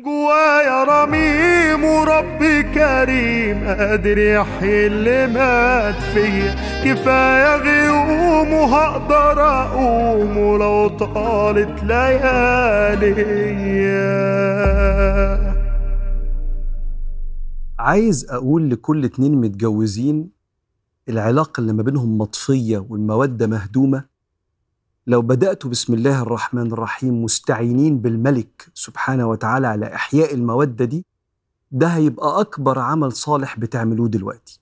جوايا رميم وربي كريم قادر يحيي اللي مات فيا. كفاية غيوم وهقدر أقوم ولو طالت ليالي عايز أقول لكل اتنين متجوزين العلاقة اللي ما بينهم مطفية والمودة مهدومة لو بدأتوا بسم الله الرحمن الرحيم مستعينين بالملك سبحانه وتعالى على إحياء المودة دي ده هيبقى أكبر عمل صالح بتعملوه دلوقتي.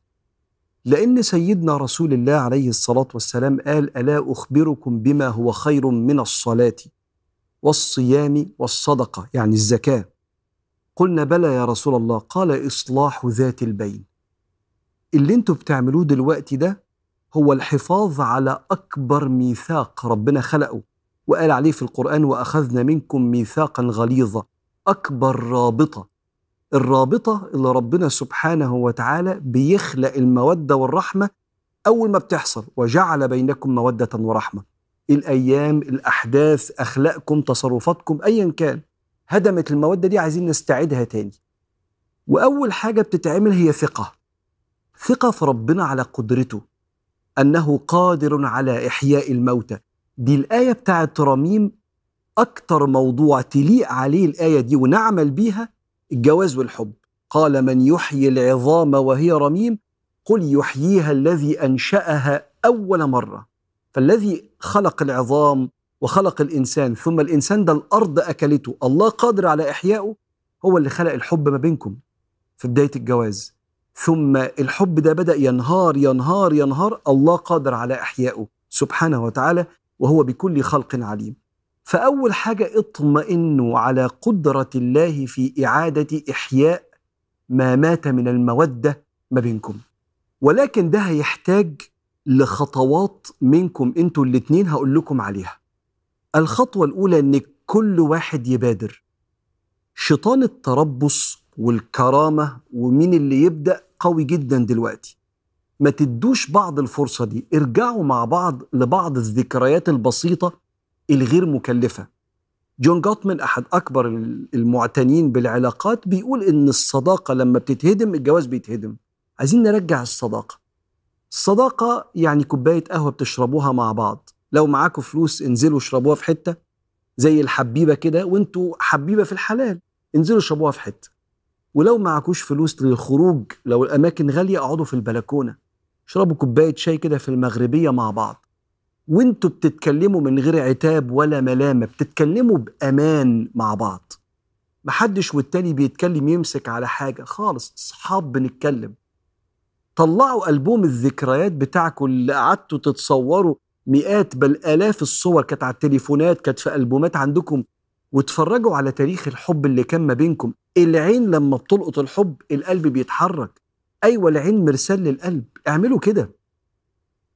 لأن سيدنا رسول الله عليه الصلاة والسلام قال ألا أخبركم بما هو خير من الصلاة والصيام والصدقة يعني الزكاة. قلنا بلى يا رسول الله قال إصلاح ذات البين. اللي أنتوا بتعملوه دلوقتي ده هو الحفاظ على أكبر ميثاق ربنا خلقه. وقال عليه في القرآن وأخذنا منكم ميثاقا غليظا أكبر رابطة. الرابطة اللي ربنا سبحانه وتعالى بيخلق المودة والرحمة أول ما بتحصل وجعل بينكم مودة ورحمة. الأيام الأحداث أخلاقكم تصرفاتكم أيا كان هدمت المودة دي عايزين نستعيدها تاني. وأول حاجة بتتعمل هي ثقة. ثقة في ربنا على قدرته. أنه قادر على إحياء الموتى. دي الآية بتاعت رميم أكتر موضوع تليق عليه الآية دي ونعمل بيها الجواز والحب. قال من يحيي العظام وهي رميم قل يحييها الذي أنشأها أول مرة. فالذي خلق العظام وخلق الإنسان ثم الإنسان ده الأرض أكلته الله قادر على إحيائه هو اللي خلق الحب ما بينكم في بداية الجواز. ثم الحب ده بدأ ينهار ينهار ينهار. الله قادر على إحيائه سبحانه وتعالى وهو بكل خلق عليم. فأول حاجة اطمئنوا على قدرة الله في إعادة إحياء ما مات من المودة ما بينكم. ولكن ده هيحتاج لخطوات منكم أنتوا الاتنين هقول لكم عليها. الخطوة الأولى إن كل واحد يبادر. شيطان التربص والكرامة ومين اللي يبدأ قوي جدا دلوقتي. ما تدوش بعض الفرصة دي ارجعوا مع بعض لبعض الذكريات البسيطة الغير مكلفة. جون جوتمان أحد أكبر المعتنين بالعلاقات بيقول إن الصداقة لما بتتهدم الجواز بيتهدم. عايزين نرجع الصداقة. الصداقة يعني كوباية قهوة بتشربوها مع بعض. لو معاكم فلوس انزلوا اشربوها في حتة زي الحبيبة كده وانتوا حبيبة في الحلال انزلوا اشربوها في حتة. ولو معكوش فلوس للخروج لو الأماكن غالية اقعدوا في البلكونة. اشربوا كوباية شاي كده في المغربية مع بعض. وانتوا بتتكلموا من غير عتاب ولا ملامة بتتكلموا بأمان مع بعض. محدش والتاني بيتكلم يمسك على حاجة خالص أصحاب بنتكلم. طلعوا ألبوم الذكريات بتاعكم اللي قعدتوا تتصوروا مئات بل آلاف الصور كانت على التليفونات كانت في ألبومات عندكم. واتفرجوا على تاريخ الحب اللي كان ما بينكم. العين لما بتلقط الحب القلب بيتحرك. أيوة العين مرسال للقلب. اعملوا كده.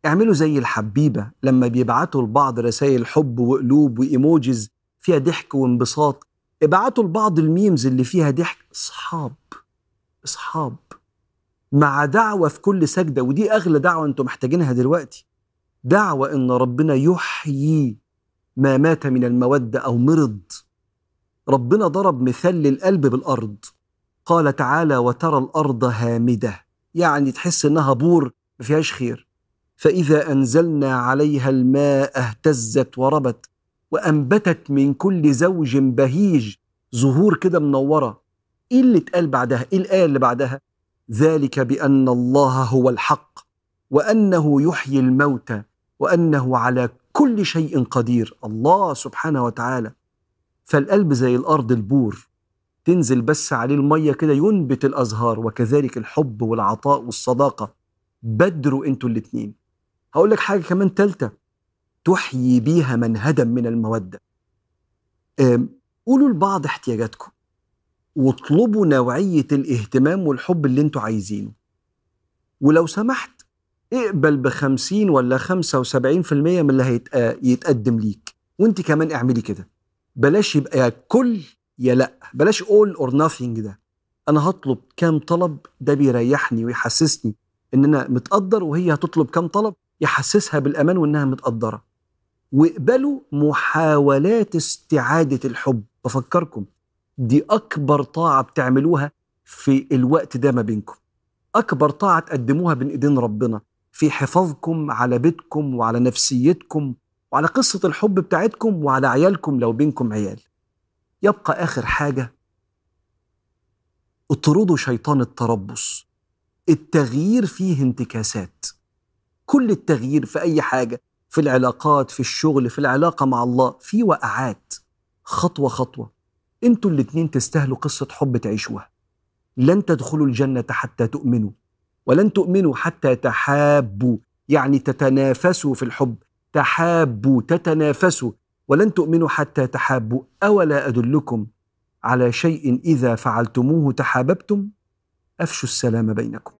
اعملوا زي الحبيبة لما بيبعتوا لبعض رسائل حب وقلوب وإيموجيز فيها ضحك وانبساط. ابعتوا لبعض الميمز اللي فيها ضحك. اصحاب اصحاب. مع دعوة في كل سجدة ودي أغلى دعوة أنتم محتاجينها دلوقتي. دعوة إن ربنا يحيي ما مات من المودة أو مرض. ربنا ضرب مثال للقلب بالأرض. قال تعالى وترى الأرض هامدة. يعني تحس إنها بور ما فيهاش خير. فإذا أنزلنا عليها الماء اهتزت وربت وأنبتت من كل زوج بهيج زهور كده منورة. إيه اللي اتقال بعدها؟ إيه الآية اللي بعدها؟ ذلك بأن الله هو الحق وأنه يحيي الموتى وأنه على كل شيء قدير. الله سبحانه وتعالى. فالقلب زي الأرض البور تنزل بس عليه المية كده ينبت الأزهار وكذلك الحب والعطاء والصداقة. بدروا أنتوا الاتنين. هقول لك حاجة كمان تالتة. تحيي بيها من هدم من المودة. قولوا لبعض احتياجاتكم. واطلبوا نوعية الاهتمام والحب اللي أنتوا عايزينه. ولو سمحت اقبل بخمسين ولا خمسة وسبعين في المية من اللي هيتقدم ليك. وانت كمان اعملي كده. بلاش يبقى يا كل يا لأ بلاش all or nothing ده. أنا هطلب كام طلب؟ ده بيريحني ويحسسني إن أنا متقدر وهي هتطلب كام طلب؟ يحسسها بالأمان وإنها متقدرة. واقبلوا محاولات استعادة الحب. بفكركم دي أكبر طاعة بتعملوها في الوقت ده ما بينكم. أكبر طاعة تقدموها بين إيدين ربنا في حفاظكم على بيتكم وعلى نفسيتكم وعلى قصة الحب بتاعتكم وعلى عيالكم لو بينكم عيال. يبقى آخر حاجة اطردوا شيطان التربص. التغيير فيه انتكاسات. كل التغيير في أي حاجة في العلاقات في الشغل في العلاقة مع الله في وقعات. خطوة خطوة. أنتوا الاتنين تستاهلوا قصة حب تعيشوها. لن تدخلوا الجنة حتى تؤمنوا. ولن تؤمنوا حتى تحابوا. يعني تتنافسوا في الحب. تحابوا تتنافسوا ولن تؤمنوا حتى تحابوا. أولا أدلكم على شيء إذا فعلتموه تحاببتم؟ أفشوا السلام بينكم.